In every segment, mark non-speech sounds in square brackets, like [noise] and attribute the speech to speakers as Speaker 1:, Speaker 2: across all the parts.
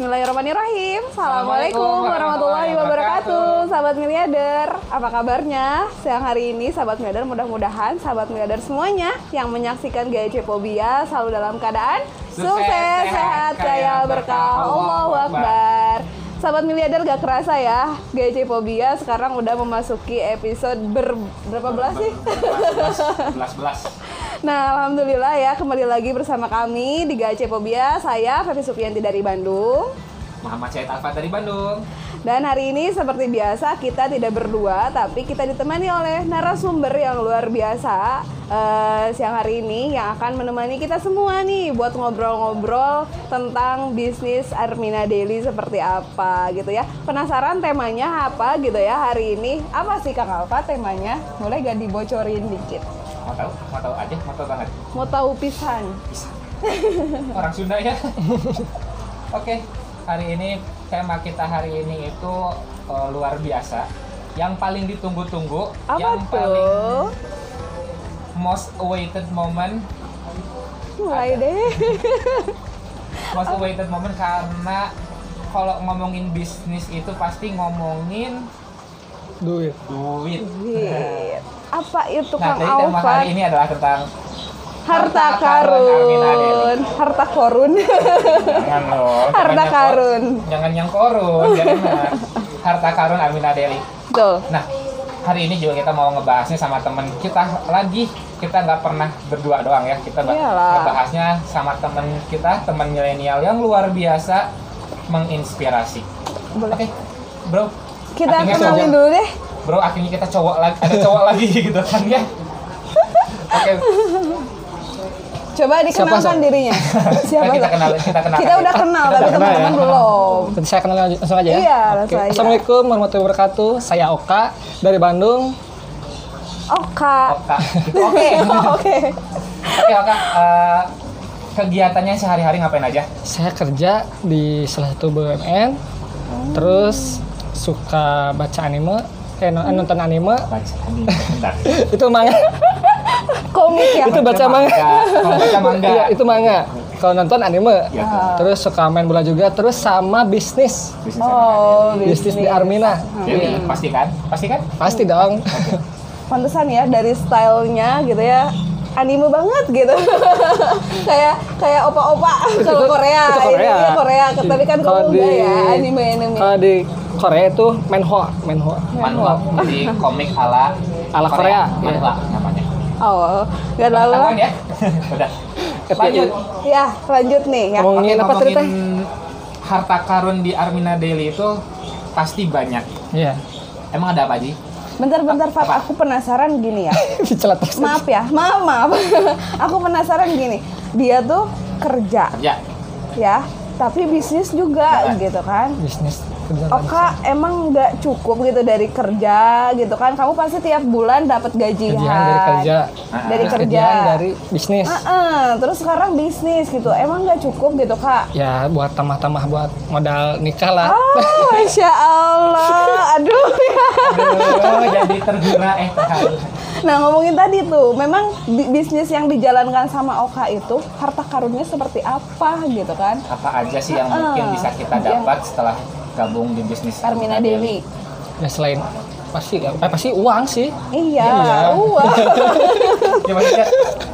Speaker 1: Bismillahirrahmanirrahim. Assalamualaikum warahmatullahi wabarakatuh. Sahabat miliarder, apa kabarnya? Siang hari ini sahabat miliarder mudah-mudahan sahabat miliarder semuanya yang menyaksikan Gaya Cepobia selalu dalam keadaan sukses, sehat, kaya, berkah. Allahu Akbar. Sahabat miliarder gak kerasa ya, Gaya Cepobia sekarang udah memasuki episode ber berapa belas sih?
Speaker 2: belas belas [laughs]
Speaker 1: Nah, alhamdulillah ya kembali lagi bersama kami di Gace Pobia. Saya Fevi Supianti dari Bandung.
Speaker 2: Muhammad Syed Alfa dari Bandung
Speaker 1: Dan hari ini seperti biasa kita tidak berdua, tapi kita ditemani oleh narasumber yang luar biasa eh, siang hari ini yang akan menemani kita semua nih buat ngobrol-ngobrol tentang bisnis Armina Daily seperti apa gitu ya. Penasaran temanya apa gitu ya hari ini? Apa sih Kang Alfa temanya? Boleh gak dibocorin dikit?
Speaker 2: mau tahu mau tahu aja mau tahu banget
Speaker 1: Mau tahu pisan?
Speaker 2: bisa orang Sunda ya [laughs] oke hari ini tema kita hari ini itu eh, luar biasa yang paling ditunggu-tunggu
Speaker 1: Apa
Speaker 2: yang
Speaker 1: tuh?
Speaker 2: paling most awaited moment
Speaker 1: Mulai deh. [laughs]
Speaker 2: most awaited moment karena kalau ngomongin bisnis itu pasti ngomongin
Speaker 3: duit
Speaker 2: duit
Speaker 1: Wih, [laughs] Apa itu
Speaker 2: nah
Speaker 1: Kang
Speaker 2: jadi tema
Speaker 1: Alfa?
Speaker 2: hari ini adalah tentang
Speaker 1: Harta
Speaker 2: karun.
Speaker 1: Harta korun.
Speaker 2: Jangan loh. [laughs]
Speaker 1: Harta karun.
Speaker 2: Jangan yang korun, jangan. Harta karun Armina Deli.
Speaker 1: Betul.
Speaker 2: Nah, hari ini juga kita mau ngebahasnya sama temen kita lagi. Kita nggak pernah berdua doang ya. Kita
Speaker 1: Iyalah.
Speaker 2: ngebahasnya sama temen kita, temen milenial yang luar biasa menginspirasi.
Speaker 1: Boleh.
Speaker 2: Oke, bro.
Speaker 1: Kita kenalin dulu deh.
Speaker 2: Bro, akhirnya kita cowok lagi, ada cowok lagi [laughs] gitu kan ya. Oke,
Speaker 1: Coba dikenalkan
Speaker 3: Siapa,
Speaker 1: dirinya. [laughs] Siapa?
Speaker 2: kita kenal, kita kenal.
Speaker 1: Kita udah kenal,
Speaker 2: Kita
Speaker 1: tapi teman-teman
Speaker 3: ya.
Speaker 1: belum.
Speaker 3: Saya kenal langsung aja ya
Speaker 1: Iya, aja.
Speaker 3: Assalamualaikum warahmatullahi wabarakatuh saya Oka dari Bandung
Speaker 1: Oh.
Speaker 2: Oka. Itu [laughs] oke. [laughs]
Speaker 1: Oke.
Speaker 2: Oke, Oka. Eh, kegiatannya sehari-hari ngapain aja?
Speaker 3: saya kerja di salah satu BUMN terus suka baca anime eh no- nonton anime
Speaker 2: Baca anime. Bentar.
Speaker 3: itu manga
Speaker 1: Komik ya.
Speaker 3: itu baca manga.
Speaker 2: Kalau baca manga. [laughs]
Speaker 3: Iya, itu manga. Kalau nonton anime.
Speaker 2: Iya,
Speaker 3: terus suka main bola juga. Terus sama bisnis.
Speaker 2: Bisnis
Speaker 1: Oh,
Speaker 3: bisnis. Di Armina.
Speaker 2: Jadi, pasti kan? Pasti kan?
Speaker 3: pasti dong.
Speaker 1: Pantesan ya dari stylenya gitu ya anime banget gitu. [laughs] Kayak kayak opa-opa [laughs] kalau Korea
Speaker 3: itu Korea.
Speaker 1: ini ya Korea tapi kan
Speaker 3: Kalau
Speaker 1: kamu
Speaker 3: di-
Speaker 1: enggak ya anime anime.
Speaker 3: kalau di Korea itu manhwa manhwa
Speaker 2: Manhwa. Jadi komik ala
Speaker 3: Ala Korea,
Speaker 2: Manhwa namanya.
Speaker 1: Oh nggak lalu
Speaker 2: Tahuan ya? Udah. Lanjut.
Speaker 1: ya lanjut nih ya.
Speaker 3: Ngomongin apa cerita?
Speaker 2: harta karun di Armina Daily itu pasti banyak.
Speaker 3: iya.
Speaker 2: Emang ada apa aja?
Speaker 1: bentar-bentar Fat. Aku penasaran gini ya. [laughs] Maaf ya maaf maaf. [laughs] Aku penasaran gini. Dia tuh kerja.
Speaker 2: Ya.
Speaker 1: ya tapi bisnis juga
Speaker 2: Ya.
Speaker 1: gitu kan?
Speaker 3: Bisnis
Speaker 1: Oka emang nggak cukup gitu dari kerja gitu kan? Kamu pasti tiap bulan dapat gajian.
Speaker 3: Kerjaan dari kerja.
Speaker 1: Dari
Speaker 3: Terus
Speaker 1: kerja.
Speaker 3: kerjaan dari bisnis.
Speaker 1: Heeh, terus sekarang bisnis gitu. Emang nggak cukup gitu kak?
Speaker 3: Ya buat tambah-tambah buat modal nikah lah.
Speaker 1: Oh masya allah. [laughs] Aduh ya.
Speaker 2: Oh, jadi tergura eh.
Speaker 1: Nah ngomongin tadi tuh memang bi- bisnis yang dijalankan sama Oka itu harta karunnya seperti apa gitu kan?
Speaker 2: Apa aja sih yang mungkin bisa kita
Speaker 1: Yang-
Speaker 2: dapat setelah gabung di bisnis
Speaker 1: Armina Dewi.
Speaker 3: Ya selain pasti eh, pasti uang sih.
Speaker 1: Iya
Speaker 3: Iya.
Speaker 1: uang. [laughs]
Speaker 2: Ya maksudnya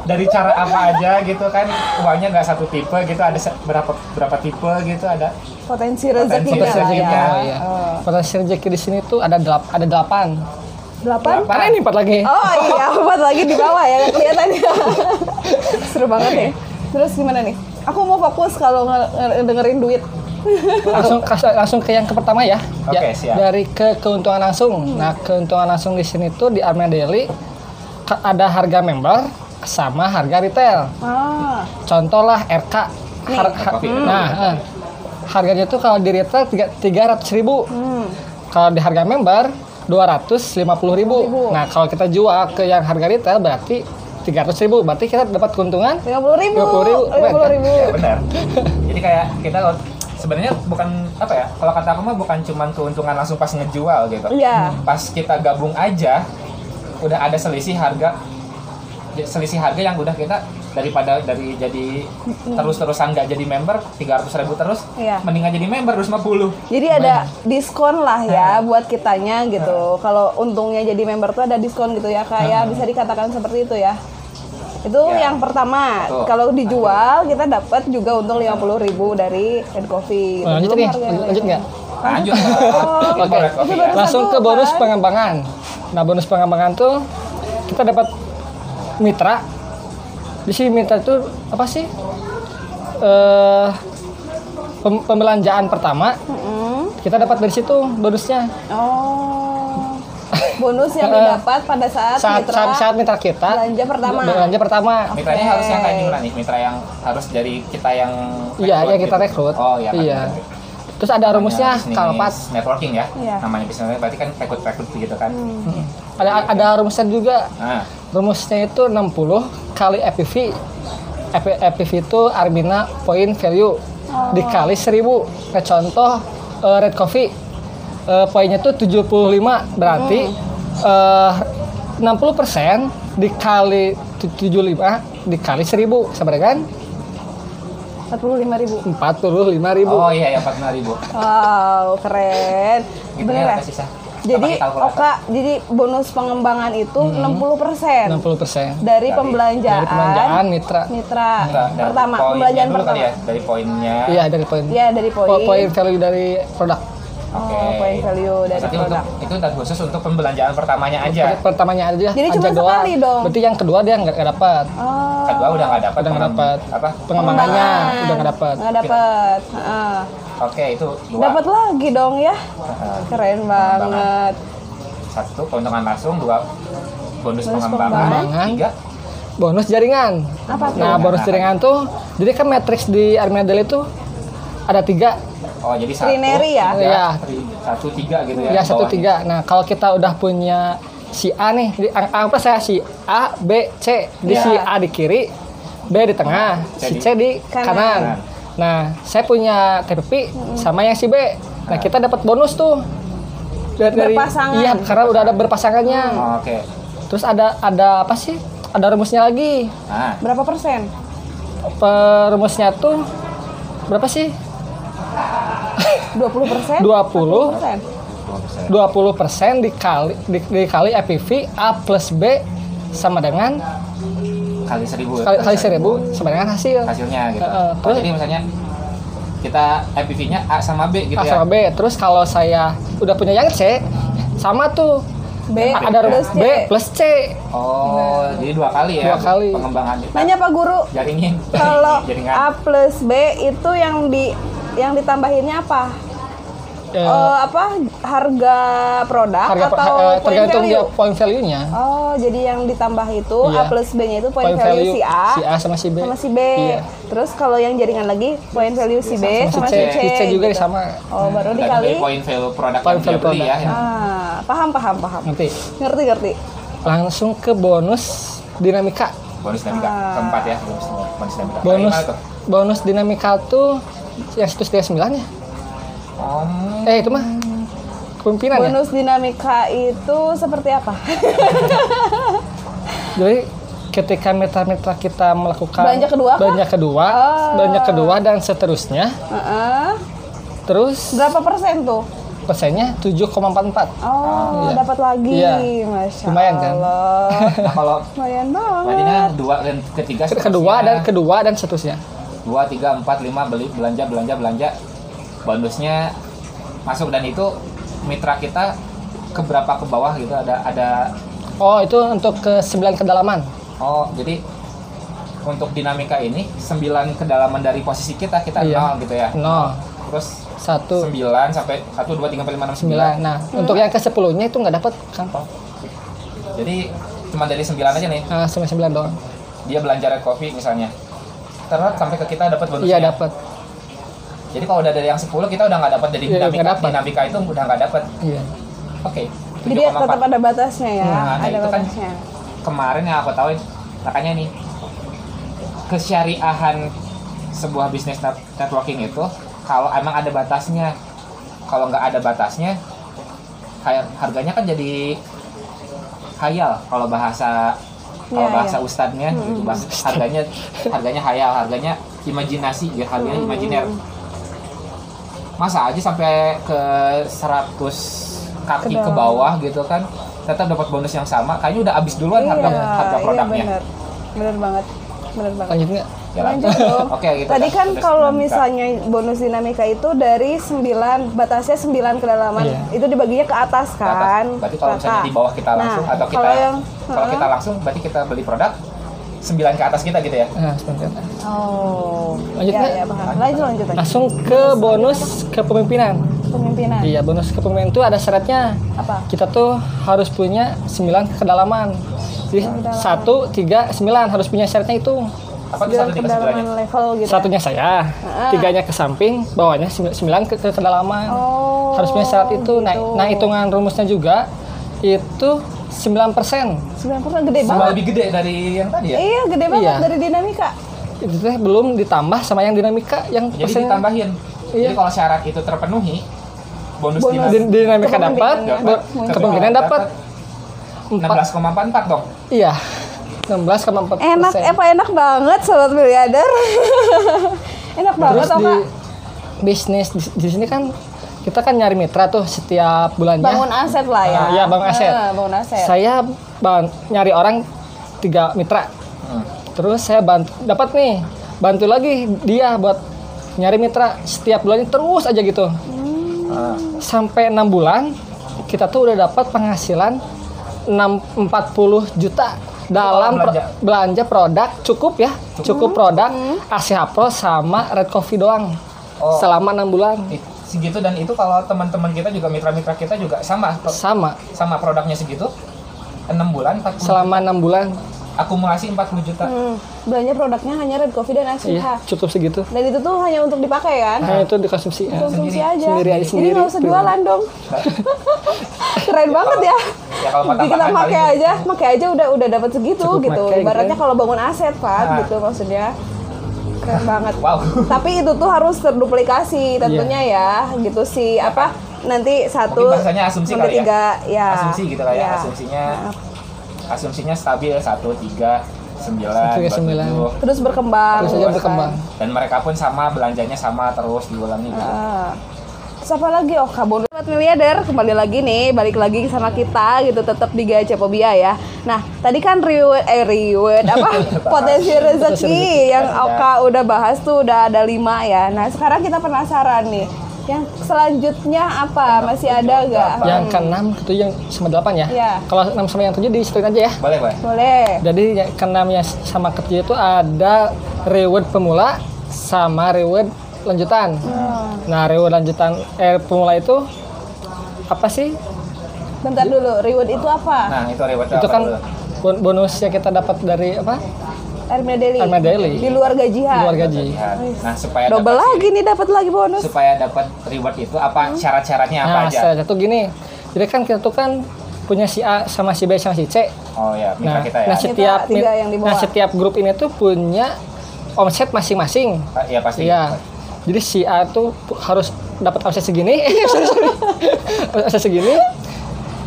Speaker 2: dari cara apa aja gitu kan uangnya nggak satu tipe gitu ada berapa berapa tipe gitu ada
Speaker 1: potensi rezekinya
Speaker 2: Potensi
Speaker 1: lah ya?
Speaker 3: Oh, iya.
Speaker 1: Oh.
Speaker 3: potensi rezeki di sini tuh ada delap ada delapan
Speaker 1: delapan
Speaker 3: karena ini empat lagi
Speaker 1: Oh iya, [laughs] empat lagi di bawah ya, nggak kelihatan ya. [laughs] Seru banget ya. Terus gimana nih? Aku mau fokus kalau nge- nge- dengerin duit. [laughs]
Speaker 3: langsung langsung ke yang ke pertama ya.
Speaker 2: Oke,
Speaker 3: Ya,
Speaker 2: siap.
Speaker 3: Dari ke keuntungan langsung. Nah, keuntungan langsung di sini tuh di Armenia Daily ada harga member sama harga retail.
Speaker 1: Ah,
Speaker 3: Contoh lah RK. Har- har-
Speaker 2: Kopi.
Speaker 3: nah, eh, harganya tuh kalau di retail tiga- 300 ribu.
Speaker 1: hmm.
Speaker 3: Kalau di harga member 250 ribu.
Speaker 1: Ribu.
Speaker 3: Nah, kalau kita jual ke yang harga retail berarti 300 ribu. Berarti kita dapat keuntungan
Speaker 1: lima puluh ribu.
Speaker 3: 50 ribu,
Speaker 1: Lima puluh ribu.
Speaker 2: ya benar [laughs] jadi kayak kita kalau sebenarnya bukan apa ya kalau kata aku mah bukan cuman keuntungan langsung pas ngejual gitu
Speaker 1: Iya.
Speaker 2: pas kita gabung aja udah ada selisih harga selisih harga yang udah kita daripada dari jadi [laughs] terus-terusan nggak jadi member 300 ribu terus
Speaker 1: Iya.
Speaker 2: mendingan jadi member 250
Speaker 1: Jadi ada diskon lah ya buat kitanya gitu. Kalau untungnya jadi member tuh ada diskon gitu ya kayak bisa dikatakan seperti itu ya. Itu
Speaker 2: Ya.
Speaker 1: yang pertama. Kalau dijual kita dapat juga untung 50.000 dari Head Coffee.
Speaker 3: Nah, lanjut
Speaker 1: Belum
Speaker 3: nih, lanjut, nggak?
Speaker 2: lanjut [laughs]
Speaker 1: Oh,
Speaker 3: Oke.
Speaker 2: Ya.
Speaker 3: Langsung ke bonus
Speaker 1: kan?
Speaker 3: pengembangan. Nah, bonus pengembangan tuh kita dapat mitra. Di sini mitra itu apa sih? Eh pem- pembelanjaan pertama
Speaker 1: Mm-mm.
Speaker 3: kita dapat dari situ bonusnya.
Speaker 1: Oh. Bonus yang [laughs]
Speaker 3: Eh,
Speaker 1: didapat pada saat,
Speaker 3: Saat
Speaker 1: mitra
Speaker 3: saat, saat mitra kita
Speaker 1: belanja pertama.
Speaker 3: belanja pertama.
Speaker 2: mitranya
Speaker 1: Oke.
Speaker 2: harus yang kayak gimana nih mitra yang harus dari kita yang
Speaker 3: Iya, yang kita
Speaker 2: gitu?
Speaker 3: rekrut.
Speaker 2: oh iya kan.
Speaker 3: Iya. Terus ada rumusnya kalau pas
Speaker 2: networking ya
Speaker 1: Iya.
Speaker 2: namanya bisnis berarti kan rekrut rekrut gitu kan
Speaker 1: Hmm.
Speaker 3: ada ada rumusnya juga.
Speaker 2: nah
Speaker 3: Rumusnya itu 60 kali EPV. EP- EPV itu Armina Point Value dikali 1000. Nah, contoh eh, Red Coffee eh, poinnya tuh 75 berarti eh, 60% dikali tu- 75 dikali 1000 sama dengan
Speaker 1: 45.000.
Speaker 3: 45.000.
Speaker 2: oh iya ya 45 ribu
Speaker 1: Wow, keren.
Speaker 2: gitu
Speaker 1: Bener ya? Jadi? Oka, jadi bonus pengembangan itu 60%
Speaker 3: 60%
Speaker 1: dari
Speaker 2: Dari-
Speaker 1: pembelanjaan,
Speaker 3: dari pembelanjaan mitra.
Speaker 1: mitra
Speaker 2: dari
Speaker 1: pertama, pembelanjaan
Speaker 2: dulu
Speaker 1: pertama.
Speaker 2: ya dari poinnya
Speaker 3: Iya, dari poin.
Speaker 1: Iya, dari poin.
Speaker 3: Po- Poin value dari produk.
Speaker 1: Oh,
Speaker 2: Oke.
Speaker 1: poin value dari
Speaker 2: Berarti
Speaker 1: produk.
Speaker 2: untuk itu udah khusus untuk pembelanjaan pertamanya aja
Speaker 3: Pertamanya aja
Speaker 1: Jadi
Speaker 3: aja
Speaker 1: cuma
Speaker 3: doang.
Speaker 1: sekali dong?
Speaker 3: Berarti yang kedua dia nggak dapat.
Speaker 1: Oh,
Speaker 2: kedua udah nggak dapat
Speaker 3: Udah nggak dapat.
Speaker 2: apa
Speaker 3: Pengembangannya udah nggak dapat.
Speaker 1: Nggak dapat. Heeh.
Speaker 2: oke itu dua
Speaker 1: Dapat lagi dong ya. Keren banget.
Speaker 2: satu keuntungan langsung dua bonus,
Speaker 1: Bonus
Speaker 2: pengembangan
Speaker 3: pengembangan.
Speaker 2: tiga
Speaker 3: Bonus jaringan.
Speaker 1: Apa tuh?
Speaker 3: Nah, bonus jaringan tuh, jadi kan matriks di Armadale itu ada tiga,
Speaker 2: oh jadi satu
Speaker 1: Trinary ya?
Speaker 2: tiga,
Speaker 3: Iya.
Speaker 2: tri- satu tiga gitu ya
Speaker 3: ya satu tiga. Nah, kalau kita udah punya si A nih, di, ang- anggaplah saya si A, B, C, di
Speaker 1: Iya.
Speaker 3: si A di kiri, B di tengah,
Speaker 2: C
Speaker 3: si
Speaker 2: di
Speaker 3: C di
Speaker 1: kanan.
Speaker 3: kanan. Nah, saya punya TPP sama yang si B. Nah, kita dapat bonus tuh. Dari,
Speaker 1: Berpasangan.
Speaker 3: Iya, karena udah ada berpasangannya.
Speaker 2: Oh, oke
Speaker 3: Terus ada ada apa sih? Ada rumusnya lagi.
Speaker 2: nah
Speaker 1: Berapa persen?
Speaker 3: Perumusnya tuh berapa sih?
Speaker 1: 20 persen?
Speaker 3: 20
Speaker 1: persen.
Speaker 2: 20%.
Speaker 3: 20% dikali di- dikali EPV A plus B sama dengan
Speaker 2: kali seribu
Speaker 3: kali, kali 1000 sama dengan hasil.
Speaker 2: hasilnya gitu
Speaker 3: Heeh,
Speaker 2: oh,
Speaker 3: terus-
Speaker 2: jadi misalnya kita MPV-nya A sama B gitu
Speaker 3: A
Speaker 2: ya
Speaker 3: sama B. Terus kalau saya udah punya yang C sama tuh
Speaker 1: B
Speaker 3: ada
Speaker 1: plus.
Speaker 3: B plus C.
Speaker 2: oh jadi dua kali ya
Speaker 3: Dua kali.
Speaker 2: pengembangan kita
Speaker 1: Nanya Pak Guru,
Speaker 2: jaringin
Speaker 1: kalau [laughs]
Speaker 2: jaringan
Speaker 1: A plus B itu yang di yang ditambahinnya apa?
Speaker 3: Eh,
Speaker 1: Eh, apa harga produk
Speaker 3: harga
Speaker 1: atau
Speaker 3: eh,
Speaker 1: point
Speaker 3: tergantung
Speaker 1: value?
Speaker 3: dia point value-nya.
Speaker 1: Oh, jadi yang ditambah itu
Speaker 3: Iya.
Speaker 1: A plus B-nya itu point, value, si A,
Speaker 3: si A sama si B.
Speaker 1: sama si B.
Speaker 3: Iya.
Speaker 1: Terus kalau yang jaringan lagi point value si B sama,
Speaker 3: Sama si
Speaker 1: si
Speaker 3: C,
Speaker 1: C.
Speaker 3: si C juga
Speaker 1: gitu.
Speaker 3: sama.
Speaker 1: Oh, baru
Speaker 2: Dan
Speaker 1: dikali.
Speaker 2: point value produk
Speaker 3: Point
Speaker 2: yang dia
Speaker 3: value
Speaker 2: beli ya
Speaker 1: Ah, paham paham paham.
Speaker 3: Nanti
Speaker 1: Ngerti ngerti.
Speaker 3: langsung ke bonus dinamika.
Speaker 2: bonus dinamika
Speaker 1: Ah.
Speaker 2: keempat ya bonus, bonus dinamika
Speaker 3: Bonus dinamika tuh yang 139 ya.
Speaker 2: Om,
Speaker 3: Eh itu mah kepemimpinan ya.
Speaker 1: Bonus dinamika itu seperti apa? [laughs]
Speaker 3: Jadi ketika mitra-mitra kita melakukan
Speaker 1: Belanja kedua kah?
Speaker 3: belanja kedua,
Speaker 1: Oh.
Speaker 3: belanja kedua dan seterusnya,
Speaker 1: Heeh.
Speaker 3: terus
Speaker 1: Berapa persen tuh?
Speaker 3: persennya 7,44.
Speaker 1: Oh,
Speaker 3: Iya.
Speaker 1: dapat lagi.
Speaker 3: Iya.
Speaker 1: Masya
Speaker 3: Lumayan kan?
Speaker 1: Allah.
Speaker 2: nah kalau
Speaker 1: Lumayan banget.
Speaker 2: kan dua dan ketiga
Speaker 3: Kedua dan kedua dan seterusnya.
Speaker 2: dua tiga empat lima beli belanja belanja belanja bonusnya masuk dan itu mitra kita keberapa ke bawah gitu ada ada
Speaker 3: Oh, itu untuk ke 9 kedalaman.
Speaker 2: oh jadi untuk dinamika ini 9 kedalaman dari posisi kita kita
Speaker 3: Iya.
Speaker 2: nol gitu ya
Speaker 3: 0,
Speaker 2: terus
Speaker 3: 1,
Speaker 2: 9 sampai 1 2 3 4 5 6
Speaker 3: 9.
Speaker 2: 9
Speaker 3: Nah, untuk yang ke 10-nya itu nggak dapat kan?
Speaker 2: jadi cuma dari 9 aja nih
Speaker 3: Nah, sampai 9 doang.
Speaker 2: dia belanja red coffee misalnya terus sampai ke kita dapat bonusnya
Speaker 3: Iya, dapat.
Speaker 2: Jadi kalau udah dari yang 10 kita udah nggak dapat jadi
Speaker 3: Iya,
Speaker 2: dinamika dinamika itu udah nggak dapat
Speaker 3: Iya.
Speaker 2: oke
Speaker 1: Jadi
Speaker 2: 7,4.
Speaker 1: tetap ada batasnya ya,
Speaker 2: Nah, nah,
Speaker 1: ada
Speaker 2: itu kan
Speaker 1: batasnya.
Speaker 2: kemarin yang aku tahu makanya nih kesyariahan sebuah bisnis net- networking itu kalau emang ada batasnya kalau nggak ada batasnya harganya kan jadi khayal kalau bahasa kalau
Speaker 1: Iya,
Speaker 2: bahasa
Speaker 1: iya.
Speaker 2: ustadznya gitu bahasa harganya harganya hayal harganya imajinasi ya harganya imajiner masa aja sampai ke 100 kaki
Speaker 1: Ke
Speaker 2: ke, bawah gitu kan tetap dapat bonus yang sama kayaknya udah habis duluan harga harga produknya
Speaker 1: Iya, bener. Bener banget. Bener banget.
Speaker 3: Lanjut nggak?
Speaker 2: Ya,
Speaker 1: Lanjut dong. [laughs]
Speaker 2: Oke, gitu.
Speaker 1: Tadi kan
Speaker 2: Udah
Speaker 1: kalau
Speaker 2: 9K.
Speaker 1: misalnya bonus dinamika itu dari 9, batasnya 9 kedalaman.
Speaker 3: Iya.
Speaker 1: Itu dibaginya ke atas
Speaker 2: Ke atas.
Speaker 1: kan.
Speaker 2: Berarti kalau misalnya di bawah kita langsung
Speaker 1: Nah,
Speaker 2: atau kita
Speaker 1: kalau yang
Speaker 2: kalau kita langsung berarti kita beli produk 9 ke atas kita gitu ya.
Speaker 3: Nah, itu.
Speaker 1: Oh.
Speaker 3: Lanjut
Speaker 1: ya, ya. Lanjut lanjut lanjut.
Speaker 3: Langsung ke bonus kepemimpinan.
Speaker 1: Pemimpinan.
Speaker 3: Iya, bonus kepemimpinan itu ada syaratnya.
Speaker 1: Apa?
Speaker 3: Kita tuh harus punya 9 kedalaman. Jadi
Speaker 1: Kedalaman.
Speaker 3: 1, 3, 9 harus punya syaratnya itu.
Speaker 2: Apa tuh satu
Speaker 1: Sembilan
Speaker 2: tiga
Speaker 1: level gitu. ya?
Speaker 3: Satunya saya, tiganya ke samping, bawahnya 9 ke, ke kedalaman.
Speaker 1: Oh.
Speaker 3: harus punya syarat itu. Nah,
Speaker 1: gitu.
Speaker 3: nah hitungan rumusnya juga itu 9%.
Speaker 1: 9% gede
Speaker 2: Sama
Speaker 1: banget.
Speaker 2: lebih gede dari yang tadi ya.
Speaker 1: Iya, gede banget
Speaker 3: Iya.
Speaker 1: dari dinamika.
Speaker 3: Itu teh belum ditambah sama yang dinamika yang
Speaker 2: Jadi
Speaker 3: persen-
Speaker 2: ditambahin.
Speaker 3: Iya.
Speaker 2: Jadi kalau syarat itu terpenuhi, bonus,
Speaker 1: Bonus.
Speaker 2: dinas
Speaker 3: Di- dinamika dapat,
Speaker 1: Kepemimpinan
Speaker 3: dapat. Empat,
Speaker 2: 16,44 dong.
Speaker 3: iya. 16,4
Speaker 1: Enak, apa enak banget sobat miliarder. [laughs] enak banget
Speaker 3: Terus
Speaker 1: apa?
Speaker 3: di bisnis di, di sini kan kita kan nyari mitra tuh setiap bulannya.
Speaker 1: Bangun aset lah ya.
Speaker 3: Ah, iya, bangun aset.
Speaker 1: Ah, bangun aset.
Speaker 3: Saya ban- nyari orang tiga mitra.
Speaker 2: Hmm.
Speaker 3: Terus saya bantu dapat nih, bantu lagi dia buat nyari mitra setiap bulannya terus aja gitu.
Speaker 2: Ah.
Speaker 3: Sampai enam bulan kita tuh udah dapat penghasilan 6 40 juta dalam pro-
Speaker 2: belanja.
Speaker 3: belanja produk cukup ya, cukup produk ACH Pro sama Red Coffee doang.
Speaker 2: Oh.
Speaker 3: Selama enam bulan
Speaker 2: Segitu dan itu kalau teman-teman kita juga mitra-mitra kita juga sama
Speaker 3: sama
Speaker 2: sama produknya segitu. 6 bulan 40
Speaker 3: selama enam bulan
Speaker 2: akumulasi 40 juta.
Speaker 1: Hmm, belanja produknya hanya Red Coffee dan ACH.
Speaker 3: iya cukup segitu
Speaker 1: Dan itu tuh hanya untuk dipakai kan?
Speaker 3: hanya itu dikonsumsi ya.
Speaker 1: Konsumsi
Speaker 2: sendiri.
Speaker 1: aja.
Speaker 3: Sendiri aja,
Speaker 1: Jadi
Speaker 3: sendiri.
Speaker 1: nggak usah jualan dong. [laughs] Keren banget ya.
Speaker 2: Ya kalau mata
Speaker 1: Jadi kita pakai aja, pakai aja udah udah dapat segitu
Speaker 3: Cukup
Speaker 1: gitu.
Speaker 3: pakai,
Speaker 1: Ibaratnya
Speaker 3: gitu
Speaker 1: kalau bangun aset kan
Speaker 2: Ah.
Speaker 1: gitu maksudnya. Keren banget. [laughs]
Speaker 2: Wow.
Speaker 1: Tapi itu tuh harus terduplikasi tentunya ya, gitu sih. Apa nanti satu
Speaker 2: Mungkin asumsi
Speaker 1: sampai
Speaker 2: kali ya.
Speaker 1: tiga, ya.
Speaker 2: Asumsi gitu lah ya,
Speaker 1: Ya.
Speaker 2: asumsinya asumsinya stabil 1 3 9
Speaker 3: Tiga, sembilan.
Speaker 1: Terus berkembang.
Speaker 3: terus aja berkembang
Speaker 2: dan mereka pun sama belanjanya sama terus diulangi gitu.
Speaker 1: Ah. Terus apa lagi? Oh, kabur. Sobat miliarder, kembali lagi nih, balik lagi sama kita gitu, tetap di Gacha Pobia ya. Nah, tadi kan reward, eh reward, [laughs] apa? Potensi rezeki yang Oka udah bahas tuh udah ada lima ya. Nah, sekarang kita penasaran nih, yang selanjutnya apa? Masih ada gak?
Speaker 3: yang ke-6 ke yang sama 8 ya
Speaker 1: Iya.
Speaker 3: kalau 6 sama yang 7 disesuaikan aja ya
Speaker 2: Boleh, boleh.
Speaker 1: Boleh.
Speaker 3: jadi yang ke-6 yang sama ke-7 itu ada reward pemula sama reward lanjutan
Speaker 1: Hmm.
Speaker 3: nah reward lanjutan eh pemula itu apa sih
Speaker 1: Bentar dulu, reward itu apa?
Speaker 2: Nah, itu reward
Speaker 3: itu
Speaker 2: apa
Speaker 3: kan
Speaker 2: dulu?
Speaker 3: bon- bonus yang kita dapat dari apa
Speaker 1: Armada Daily.
Speaker 3: Armada Daily.
Speaker 1: Di luar gajian.
Speaker 3: di luar gaji
Speaker 2: Lihat. Nah, supaya
Speaker 1: Double
Speaker 2: dapat
Speaker 1: lagi nih dapat lagi bonus.
Speaker 2: supaya dapat reward itu apa syarat-syaratnya apa
Speaker 3: nah
Speaker 2: aja?
Speaker 3: salah satu gini jadi kan kita tuh kan punya si A sama si B sama si C
Speaker 2: Oh ya, mitra
Speaker 3: Nah,
Speaker 2: kita ya.
Speaker 3: nah setiap
Speaker 1: tiga yang
Speaker 3: nah setiap grup ini tuh punya omset masing-masing.
Speaker 2: Iya pasti.
Speaker 3: Iya. Jadi si A tuh harus dapat omset segini, [laughs] sorry, sorry. omset segini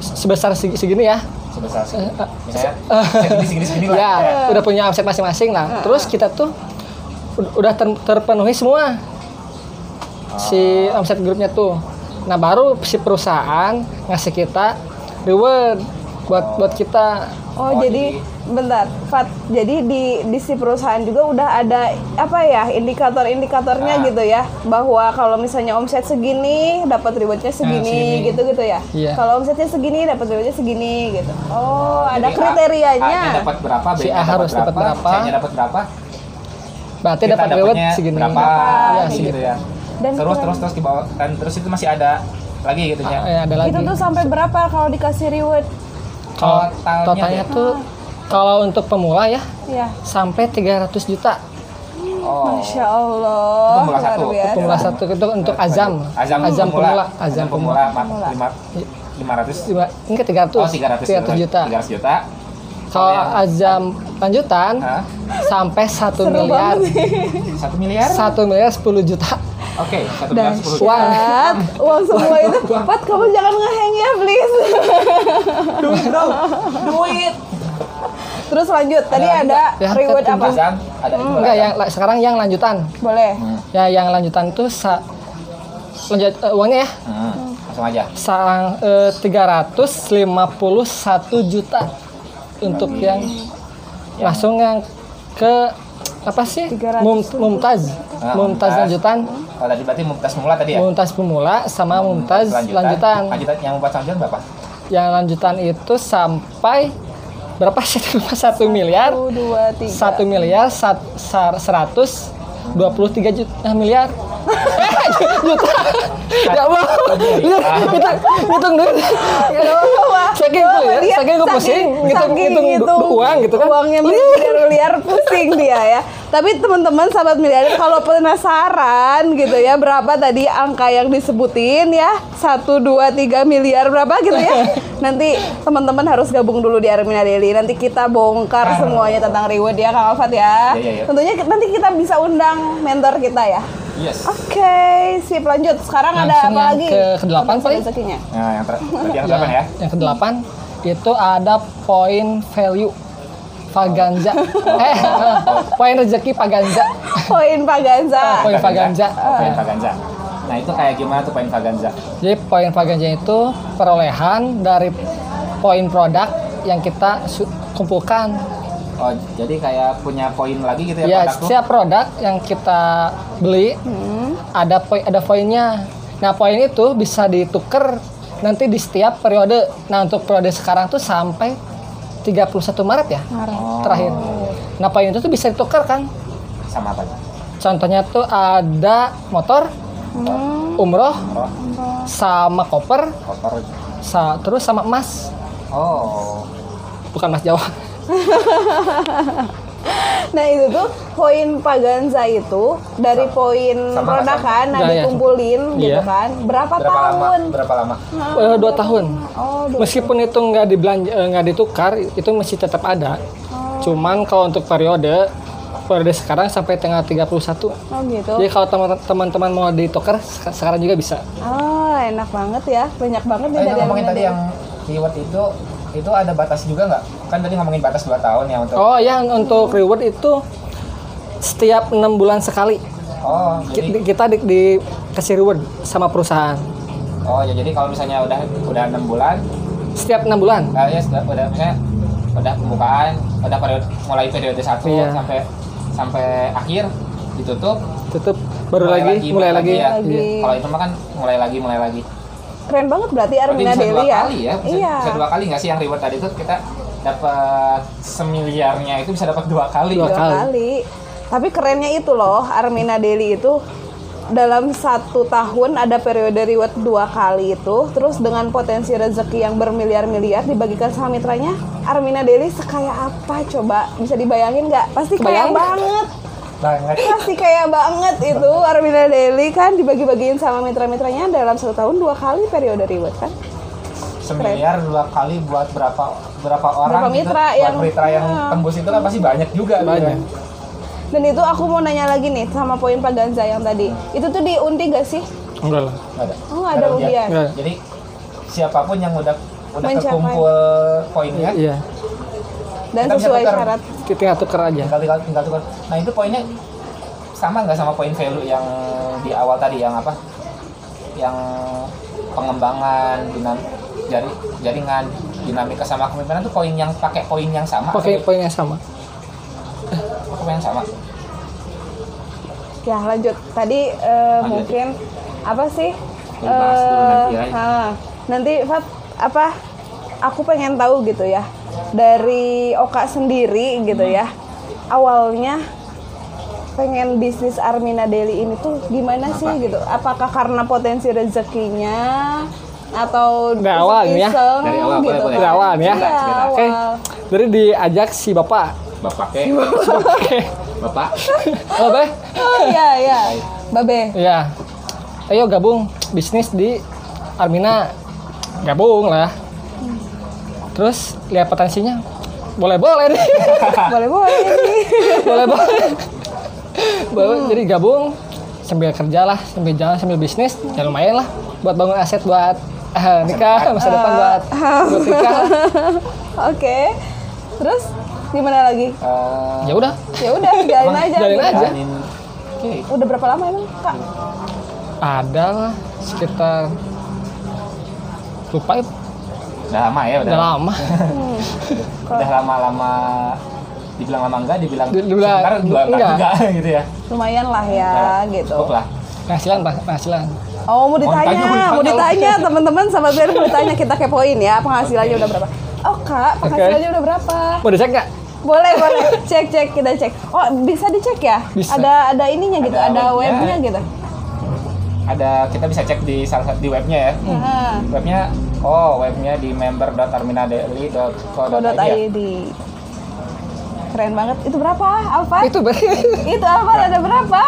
Speaker 3: sebesar segi- segini ya.
Speaker 2: Sebesar segini. Misalnya segini segini segini lah.
Speaker 3: Ya, [laughs]
Speaker 2: Ya.
Speaker 3: udah punya omset masing-masing lah. Terus kita tuh ud- udah ter- terpenuhi semua si omset grupnya tuh. Nah, baru si perusahaan ngasih kita reward buat buat kita
Speaker 1: Oh,
Speaker 2: Oh,
Speaker 1: jadi bentar, Fat. Jadi di di si perusahaan juga udah ada apa ya indikator-indikatornya
Speaker 2: Ah.
Speaker 1: gitu ya, bahwa kalau misalnya omset segini dapat rewardnya segini,
Speaker 2: segini.
Speaker 1: gitu gitu ya.
Speaker 3: Iya.
Speaker 1: Kalau omsetnya segini dapat rewardnya segini gitu. Oh, ada
Speaker 2: Jadi A-
Speaker 1: kriterianya.
Speaker 2: A-nya dapat berapa,
Speaker 3: Si A harus dapat berapa.
Speaker 2: C-nya dapat berapa,
Speaker 3: berarti dapat reward segini.
Speaker 2: berapa,
Speaker 3: Ya,
Speaker 2: gitu,
Speaker 3: segitu.
Speaker 2: ya.
Speaker 1: Dan
Speaker 2: terus terus terus di bawah dan terus itu masih ada lagi gitu ya.
Speaker 3: Eh, ada lagi.
Speaker 1: Itu tuh sampai berapa kalau dikasih reward?
Speaker 3: Kalau
Speaker 2: Totalnya
Speaker 3: totalnya tuh kalau untuk pemula ya
Speaker 1: Ya.
Speaker 3: sampai 300 juta.
Speaker 2: Oh.
Speaker 1: Masya Allah.
Speaker 2: Itu pemula satu.
Speaker 3: Pemula satu itu untuk azam.
Speaker 2: Azam,
Speaker 3: azam pemula. Azam pemula.
Speaker 2: pemula. Lima, lima ratus.
Speaker 3: Lima- Ini ke 300.
Speaker 2: Oh, 300,
Speaker 3: 300 juta.
Speaker 2: 300 juta.
Speaker 3: Kalau azam lanjutan
Speaker 2: Hah?
Speaker 3: sampai 1
Speaker 1: Seru
Speaker 3: miliar.
Speaker 2: Satu miliar?
Speaker 3: 1 miliar 10 juta.
Speaker 2: Oke, satu miliar sepuluh juta.
Speaker 3: Uang.
Speaker 1: Semua itu. Pat, kamu jangan ngeheng ya, please.
Speaker 2: Duit bro, duit.
Speaker 1: Terus lanjut. Tadi
Speaker 2: Ada
Speaker 1: ada,
Speaker 3: Ya,
Speaker 1: reward apa?
Speaker 2: Ada itu
Speaker 3: Enggak, yang sekarang yang lanjutan.
Speaker 1: Boleh.
Speaker 2: Hmm.
Speaker 3: Ya, yang lanjutan tuh sa lanjut eh, uangnya ya.
Speaker 2: Hmm, langsung aja.
Speaker 3: Sang eh, 351 juta untuk yang langsung yang ke apa sih?
Speaker 1: 300.
Speaker 3: Mum, Mumtaz.
Speaker 2: Ah,
Speaker 3: Mumtaz lanjutan.
Speaker 2: Oh, tadi berarti mumtaz pemula tadi ya?
Speaker 3: Mumtaz pemula sama Mumtaz lanjutan.
Speaker 2: Lanjutan yang mumtaz lanjutan berapa?
Speaker 3: Yang lanjutan itu sampai berapa sih? [laughs] Lupa, Satu miliar.
Speaker 1: Satu, dua, tiga.
Speaker 3: Satu miliar sat, sar, seratus dua puluh tiga juta miliar. Eh, [laughs] juta. Ya Allah. Kita hitung dulu. Saking itu ya,
Speaker 1: Lihat,
Speaker 3: saking gue pusing ngitung
Speaker 1: saking
Speaker 3: ngitung uang gitu kan.
Speaker 1: Uangnya [laughs] miliar-miliar pusing dia ya. Tapi teman-teman sahabat miliarder kalau penasaran gitu ya berapa tadi angka yang disebutin ya satu dua tiga miliar berapa gitu ya. Nanti teman-teman harus gabung dulu di Armina Daily. Nanti kita bongkar semuanya tentang reward ya Kang Alfat ya.
Speaker 2: Iya.
Speaker 1: Tentunya nanti kita bisa undang mentor kita ya.
Speaker 2: Yes.
Speaker 1: Oke, sip lanjut. Sekarang ada
Speaker 3: Langsung
Speaker 1: apa
Speaker 3: yang
Speaker 1: lagi?
Speaker 3: ke- kedelapan,
Speaker 1: Potensi
Speaker 3: Pak.
Speaker 1: rezekinya.
Speaker 2: Nah, yang ter [laughs] yang delapan ya.
Speaker 3: Yang kedelapan itu ada poin value Faganza. eh, eh, poin rezeki Paganza.
Speaker 1: Poin Pak Ganza.
Speaker 3: Poin Faganza.
Speaker 2: Poin Faganza. Nah, itu kayak gimana tuh poin Faganza?
Speaker 3: Jadi poin Faganza itu perolehan dari poin produk yang kita kumpulkan.
Speaker 2: Oh, jadi kayak punya poin lagi gitu ya,
Speaker 3: Ya,
Speaker 2: produk tuh?
Speaker 3: setiap produk yang kita beli
Speaker 1: Hmm.
Speaker 3: ada poin ada poinnya. Nah, poin itu bisa ditukar nanti di setiap periode. Nah, untuk periode sekarang tuh sampai 31 Maret ya.
Speaker 2: Oh,
Speaker 3: Terakhir. Nah, poin itu tuh bisa ditukar kan?
Speaker 2: Sama apa?
Speaker 3: Contohnya tuh ada motor,
Speaker 1: Hmm.
Speaker 3: umroh,
Speaker 2: Oh,
Speaker 3: sama koper,
Speaker 2: koper.
Speaker 3: sa- terus sama emas.
Speaker 2: Oh.
Speaker 3: Bukan emas Jawa. [laughs] [laughs]
Speaker 1: Nah itu tuh poin Paganza itu dari poin
Speaker 2: Sama,
Speaker 1: kan, nah
Speaker 3: Ya, ya.
Speaker 1: dikumpulin gitu
Speaker 3: Iya.
Speaker 1: kan. Berapa,
Speaker 2: Berapa lama?
Speaker 1: tahun?
Speaker 2: Berapa lama?
Speaker 3: Eh, dua tahun.
Speaker 1: Oh, dua.
Speaker 3: Meskipun itu nggak dibelanja, eh, nggak ditukar, itu masih tetap ada.
Speaker 1: Oh.
Speaker 3: Cuman kalau untuk periode, periode sekarang sampai tanggal 31.
Speaker 1: Oh gitu.
Speaker 3: Jadi kalau teman- teman-teman mau ditukar, sek- sekarang juga bisa.
Speaker 1: Oh enak banget ya, banyak banget nih dari
Speaker 2: ngomongin
Speaker 1: Armina
Speaker 2: tadi yang keyword itu itu ada batas juga nggak? Kan tadi ngomongin batas 2 tahun ya untuk
Speaker 3: Oh ya, untuk reward itu setiap enam bulan sekali
Speaker 2: Oh, jadi
Speaker 3: Ki- kita di, dikasih reward sama perusahaan.
Speaker 2: oh ya jadi kalau misalnya udah udah 6 bulan
Speaker 3: Setiap enam bulan.
Speaker 2: Nah, ya sudah udah misalnya udah pembukaan, udah periode mulai periode satu
Speaker 3: Iya.
Speaker 2: sampai sampai akhir ditutup,
Speaker 3: Tutup baru lagi, mulai lagi.
Speaker 2: ya.
Speaker 1: Lagi.
Speaker 3: Iya.
Speaker 2: Kalau itu mah kan mulai lagi, mulai lagi.
Speaker 1: Keren banget berarti Armina
Speaker 2: bisa dua
Speaker 1: Daily ya.
Speaker 2: kali ya, bisa,
Speaker 1: iya.
Speaker 2: bisa dua kali nggak sih yang reward tadi itu kita dapat semiliarnya itu bisa dapat dua kali.
Speaker 3: Dua
Speaker 1: Dua
Speaker 3: kali.
Speaker 1: kali. Tapi kerennya itu loh, Armina Daily itu dalam satu tahun ada periode reward dua kali itu, terus dengan potensi rezeki yang bermiliar-miliar dibagikan sama mitranya, Armina Daily sekaya apa coba? Bisa dibayangin nggak? Pasti kaya banget.
Speaker 2: Banget.
Speaker 1: Pasti kaya banget itu Armina Daily kan dibagi-bagiin sama mitra-mitranya dalam satu tahun dua kali periode reward kan?
Speaker 2: Semiliar dua kali buat berapa berapa orang
Speaker 1: Berapa mitra
Speaker 2: gitu.
Speaker 1: yang-
Speaker 2: mitra yang
Speaker 1: Iya.
Speaker 2: tembus itu kan pasti banyak juga gitu
Speaker 3: Banyak.
Speaker 2: kan.
Speaker 1: Dan itu aku mau nanya lagi nih sama poin Pak Ganza yang tadi. Itu tuh diundi gak sih?
Speaker 3: Enggak lah.
Speaker 2: Nggak ada.
Speaker 1: Oh, ada
Speaker 2: undian. Jadi siapa pun yang udah udah
Speaker 1: Mencapai.
Speaker 2: terkumpul poinnya
Speaker 3: Iya.
Speaker 1: Dan
Speaker 2: Kita
Speaker 1: sesuai syarat.
Speaker 3: Kita tinggal tuker aja.
Speaker 2: tinggal tinggal tinggal tukar. Nah itu poinnya sama nggak sama poin value yang di awal tadi yang apa? Yang pengembangan dinam jari, jaringan dinamika sama kepemimpinan tuh poin yang pakai poin yang sama.
Speaker 3: Pakai poin yang sama.
Speaker 2: pakai poin yang sama.
Speaker 1: Ya lanjut. Tadi eh,
Speaker 2: Lanjut.
Speaker 1: mungkin apa sih?
Speaker 2: Dulu nanti ya.
Speaker 1: ha, nanti Fat apa? Aku pengen tahu gitu ya. Dari Oka sendiri gitu
Speaker 2: Hmm.
Speaker 1: ya. Awalnya pengen bisnis Armina Daily ini tuh gimana sih
Speaker 2: Kenapa?
Speaker 1: gitu? Apakah karena potensi rezekinya atau
Speaker 3: Dari awal ya.
Speaker 2: Dari awal,
Speaker 1: gitu.
Speaker 3: Dari
Speaker 1: kan?
Speaker 3: awal nih ya.
Speaker 1: Iya,
Speaker 3: Oke.
Speaker 1: awal.
Speaker 3: Dari diajak si bapak.
Speaker 2: Bapak ke,
Speaker 3: Oke.
Speaker 2: bapak.
Speaker 3: Oh, Beh?
Speaker 1: Oh iya iya. Babe.
Speaker 3: Iya. Ayo gabung bisnis di Armina. Gabung lah. Terus lihat potensinya. Boleh boleh nih. [laughs]
Speaker 1: boleh boleh nih.
Speaker 3: boleh boleh. Boleh, Jadi gabung sambil kerja lah, sambil jalan, sambil bisnis, ya lumayan lah buat bangun aset buat eh, nikah [laughs] masa depan buat buat nikah. [laughs]
Speaker 1: Oke. Terus Gimana lagi?
Speaker 2: Eh,
Speaker 3: Ya udah.
Speaker 1: Ya udah, jalin aja.
Speaker 3: Jalin aja.
Speaker 2: Oke.
Speaker 1: Udah berapa lama emang, Kak?
Speaker 3: Ada lah sekitar lupa ya,
Speaker 2: Udah lama ya, udah.
Speaker 3: udah lama.
Speaker 1: Hmm. [laughs]
Speaker 2: Udah lama-lama dibilang lama enggak, dibilang
Speaker 3: Di- dibilang
Speaker 2: sebentar juga enggak, [laughs]
Speaker 3: enggak.
Speaker 2: gitu ya.
Speaker 1: Lumayan lah ya,
Speaker 2: Nah,
Speaker 1: gitu.
Speaker 2: Cukup lah.
Speaker 3: Penghasilan, Pak, penghasilan.
Speaker 1: Oh, mau ditanya,
Speaker 2: ditanya, mau
Speaker 1: mau
Speaker 2: ditanya.
Speaker 1: ditanya, teman-teman sahabat biar mau ditanya kita kepoin ya penghasilannya udah berapa. Oh kak, penghasilannya udah berapa?
Speaker 3: Mau dicek nggak?
Speaker 1: Boleh boleh, cek cek kita cek. Oh bisa dicek ya?
Speaker 3: Bisa.
Speaker 1: Ada ada ininya gitu,
Speaker 2: Ada
Speaker 1: ada,
Speaker 2: webnya.
Speaker 1: webnya gitu.
Speaker 2: Ada kita bisa cek di salah satu di webnya ya.
Speaker 1: Nah,
Speaker 2: Webnya oh webnya di member.arminadaily.co.id ya.
Speaker 1: .id. Keren banget. Itu berapa? Apa?
Speaker 3: Itu berarti. [laughs]
Speaker 1: Itu apa? Ada berapa?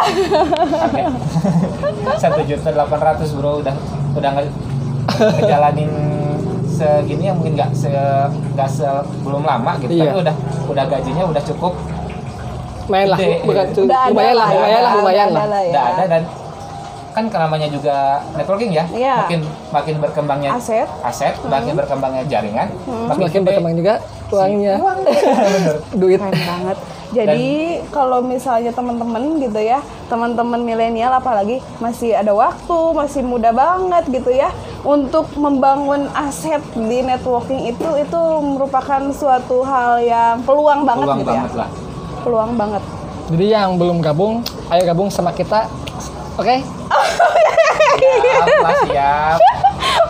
Speaker 1: [laughs]
Speaker 2: Satu juta delapan ratus bro udah udah nge ngejalanin segini yang mungkin nggak se nggak se belum lama gitu
Speaker 3: Iya.
Speaker 2: tapi udah udah gajinya udah cukup
Speaker 3: Main lah, bukan tuh.
Speaker 1: Udah ada
Speaker 3: Lumayan lah,
Speaker 1: ya,
Speaker 3: lumayan lah,
Speaker 1: udah
Speaker 3: lumayan lah.
Speaker 1: lah ya.
Speaker 2: udah ada dan kan namanya juga networking ya
Speaker 1: Iya.
Speaker 2: makin makin berkembangnya
Speaker 1: Aset.
Speaker 2: aset makin berkembangnya jaringan makin
Speaker 3: Semakin
Speaker 2: gede.
Speaker 3: berkembang juga uangnya. [laughs]
Speaker 2: Bener.
Speaker 3: Duit.
Speaker 1: Keren banget. Jadi kalau misalnya teman-teman gitu ya, teman-teman milenial apalagi masih ada waktu, masih muda banget gitu ya, untuk membangun aset di networking itu itu merupakan suatu hal yang peluang banget
Speaker 2: peluang
Speaker 1: gitu
Speaker 2: banget
Speaker 1: ya.
Speaker 2: lah
Speaker 1: Peluang banget.
Speaker 3: Jadi yang belum gabung, ayo gabung sama kita. Oke? [laughs]
Speaker 2: siap lah siap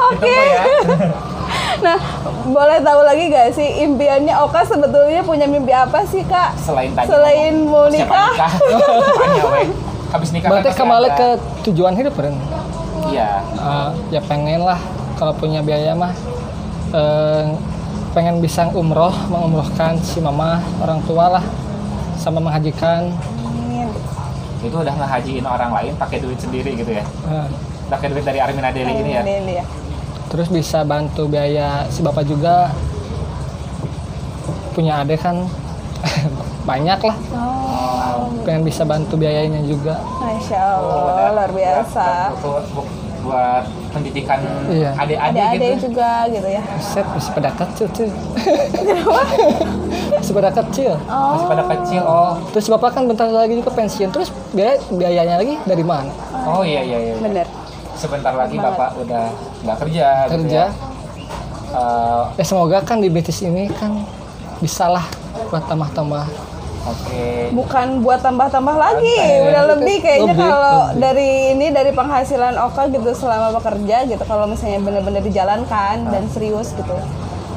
Speaker 1: Oke.
Speaker 2: Ya
Speaker 1: Nah, boleh tahu lagi gak sih impiannya Oka sebetulnya punya mimpi apa sih kak?
Speaker 2: selain tadi
Speaker 1: Selain mau nikah?
Speaker 2: nikah tanya [laughs] weh habis nikah kan
Speaker 3: Berarti
Speaker 2: pasti
Speaker 3: kembali
Speaker 2: ada-
Speaker 3: ke tujuan hidup kan?
Speaker 2: iya
Speaker 3: Eh, ya pengen lah kalau punya biaya mah eh, pengen bisa umroh mengumrohkan si mama orang tua lah sama menghajikan
Speaker 1: Amin.
Speaker 2: itu udah ngehajiin orang lain pakai duit sendiri gitu ya
Speaker 3: Eh,
Speaker 2: pakai duit dari Armina Deli ini ya.
Speaker 1: Amin, ya.
Speaker 3: terus bisa bantu biaya si bapak juga. Punya adik kan [laughs] banyak lah.
Speaker 1: Oh,
Speaker 3: pengen bisa bantu biayanya juga.
Speaker 1: Masya
Speaker 2: Oh,
Speaker 1: Allah,
Speaker 2: dan-
Speaker 1: luar biasa.
Speaker 2: buat- buat- buat pendidikan
Speaker 3: Iya.
Speaker 2: adik-adik
Speaker 1: Ada-ada
Speaker 2: gitu.
Speaker 1: juga gitu ya.
Speaker 3: set masih pada kecil cuy masih pada kecil.
Speaker 2: Masih pada kecil oh.
Speaker 3: Terus bapak kan bentar lagi juga pensiun. Terus biaya biayanya lagi dari mana?
Speaker 2: Oh iya iya iya.
Speaker 1: Bener.
Speaker 2: Sebentar lagi
Speaker 1: Banget.
Speaker 2: bapak udah nggak kerja gitu
Speaker 3: kerja
Speaker 2: ya. Eh,
Speaker 3: ya semoga kan di bisnis ini kan bisa lah buat tambah-tambah
Speaker 2: oke
Speaker 1: Bukan buat tambah-tambah lagi,
Speaker 2: Oke.
Speaker 1: udah lebih kayaknya
Speaker 3: Lebih,
Speaker 1: kalau
Speaker 3: lebih.
Speaker 1: dari ini dari penghasilan Oka gitu selama bekerja gitu kalau misalnya bener-bener dijalankan dan serius gitu.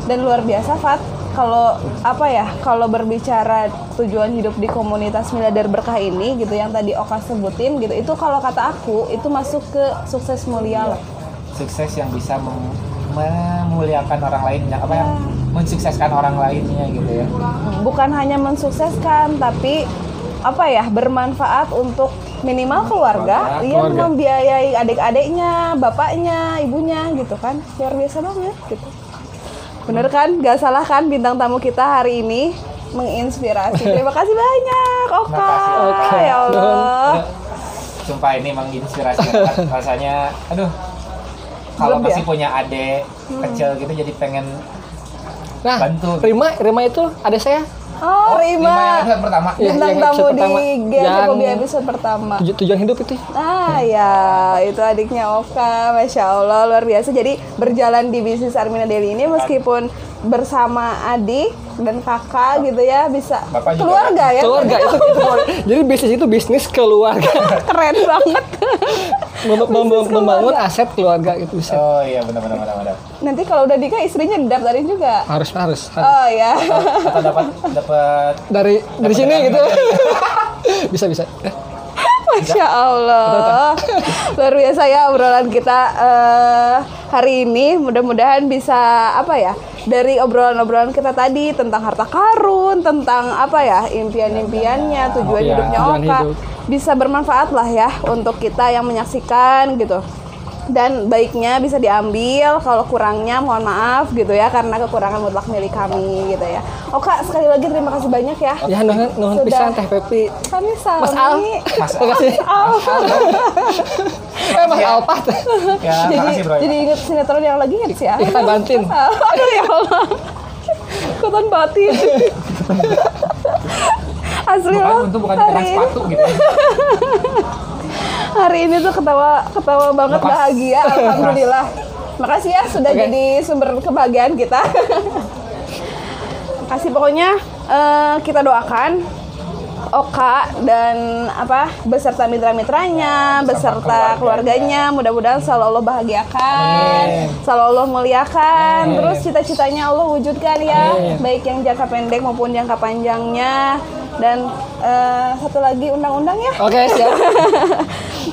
Speaker 1: Dan luar biasa Fat, kalau apa ya, kalau berbicara tujuan hidup di komunitas miliarder berkah ini gitu yang tadi Oka sebutin gitu, itu kalau kata aku itu masuk ke sukses mulia lah.
Speaker 2: sukses yang bisa mem- memuliakan orang lain yang apa yang mensukseskan orang lainnya gitu ya.
Speaker 1: Bukan hanya mensukseskan tapi apa ya bermanfaat untuk minimal keluarga,
Speaker 2: Keluarga,
Speaker 1: yang membiayai adik-adiknya, bapaknya, ibunya gitu kan. Luar biasa banget gitu. Bener kan? Gak salah kan bintang tamu kita hari ini menginspirasi. Terima kasih banyak, Oka.
Speaker 2: Terima kasih,
Speaker 3: Oka.
Speaker 1: Ya Allah.
Speaker 2: Sumpah ini menginspirasi banget rasanya aduh kalau masih
Speaker 1: ya?
Speaker 2: punya adik kecil gitu jadi pengen
Speaker 3: nah
Speaker 2: Bantu.
Speaker 3: Rima Rima itu ada saya
Speaker 1: Oh, Rima.
Speaker 2: episode pertama
Speaker 3: Iya,
Speaker 1: Bintang
Speaker 3: yang
Speaker 1: tamu di episode pertama.
Speaker 3: tuju- tujuan hidup itu
Speaker 1: Ah ya, itu adiknya Oka, masya Allah luar biasa. Jadi berjalan di bisnis Armina Deli ini meskipun bersama adik dan kakak gitu ya bisa
Speaker 2: Bapak juga
Speaker 1: keluarga ya,
Speaker 3: keluarga itu, itu [laughs] keluarga. jadi bisnis itu bisnis keluarga.
Speaker 1: Keren banget.
Speaker 3: Mem- mem- membangun aset keluarga itu bisa
Speaker 2: oh iya benar benar benar benar.
Speaker 1: Nanti kalau udah nikah istrinya didaftarin juga.
Speaker 3: harus harus, harus.
Speaker 1: Oh ya,
Speaker 2: atau dapat dapat
Speaker 3: dari dari
Speaker 2: Dapat
Speaker 3: sini
Speaker 2: dari
Speaker 3: gitu [laughs] bisa bisa.
Speaker 1: Masya Allah, luar biasa ya obrolan kita eh, hari ini. Mudah-mudahan bisa apa ya dari obrolan-obrolan kita tadi tentang harta karun, tentang apa ya impian-impiannya, tujuan
Speaker 3: Iya,
Speaker 1: hidupnya Oka
Speaker 3: hidup.
Speaker 1: bisa bermanfaat lah ya untuk kita yang menyaksikan gitu. Dan baiknya bisa diambil, kalau kurangnya mohon maaf gitu ya karena kekurangan mutlak milik kami gitu ya. Oka sekali lagi terima kasih banyak ya.
Speaker 3: ya nuhun nuhun pisan teh Pepi
Speaker 1: Kami Salmi. [laughs]
Speaker 3: Mas Al
Speaker 2: Mas Al.
Speaker 3: makasih [laughs]
Speaker 1: Al.
Speaker 3: eh Mas Alpat
Speaker 2: ya
Speaker 1: jadi
Speaker 2: makasih bro
Speaker 1: jadi inget sinetron yang lagi nggak sih ya?
Speaker 3: kita bantuin [laughs]
Speaker 1: Aduh ya Allah. Ikutan batin. Asli
Speaker 2: bukan
Speaker 1: loh.
Speaker 2: untung bukan
Speaker 1: hari
Speaker 2: sepatu gitu ya.
Speaker 1: Hari ini tuh ketawa ketawa banget
Speaker 2: Lepas.
Speaker 1: bahagia. [laughs] Alhamdulillah. Makasih ya sudah
Speaker 3: Oke.
Speaker 1: jadi sumber kebahagiaan kita. [laughs] Kasih pokoknya eh, kita doakan Oka dan apa beserta mitra-mitranya, beserta keluarganya, mudah-mudahan selalu Allah bahagiakan,
Speaker 3: Amin.
Speaker 1: selalu Allah muliakan,
Speaker 3: Amin.
Speaker 1: terus cita-citanya Allah wujudkan ya,
Speaker 3: Amin.
Speaker 1: baik yang jangka pendek maupun jangka panjangnya. Dan eh, satu lagi undang-undang ya.
Speaker 3: Oke, siap. [laughs]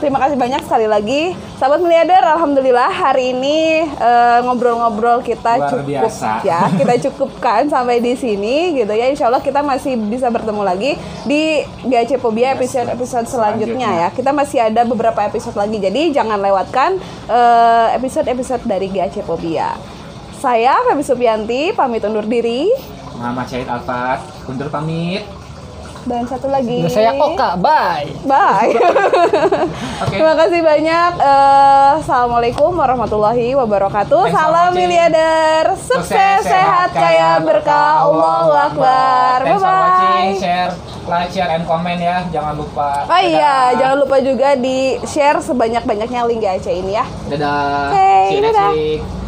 Speaker 1: Terima kasih banyak sekali lagi, sahabat miliarder. Alhamdulillah hari ini eh, ngobrol-ngobrol kita
Speaker 2: Luar
Speaker 1: cukup
Speaker 2: biasa.
Speaker 1: ya, kita cukupkan sampai di sini gitu ya. Insya Allah kita masih bisa bertemu lagi di GAC Pobia episode episode selanjutnya ya. Kita masih ada beberapa episode lagi, jadi jangan lewatkan eh, episode-episode dari GAC Pobia. Saya Feby Supianti pamit undur diri
Speaker 2: Muhammad Syahid Alfat undur pamit
Speaker 1: dan satu lagi.
Speaker 3: Dan saya Oka, bye.
Speaker 1: Bye. [laughs]
Speaker 2: Oke.
Speaker 1: Terima kasih banyak. Eh, Assalamualaikum warahmatullahi wabarakatuh.
Speaker 2: Thanks
Speaker 1: Salam miliarder. Sukses, sehat, kaya, berkah. Allahu Akbar.
Speaker 2: Watching,
Speaker 1: Bye-bye.
Speaker 2: share, like, share, and comment ya. Jangan lupa.
Speaker 1: Oh iya,
Speaker 2: Dadah.
Speaker 1: jangan lupa juga di share sebanyak-banyaknya link GAC ini ya.
Speaker 2: Dadah.
Speaker 1: Oke,
Speaker 2: See you next
Speaker 1: dadah.
Speaker 2: week.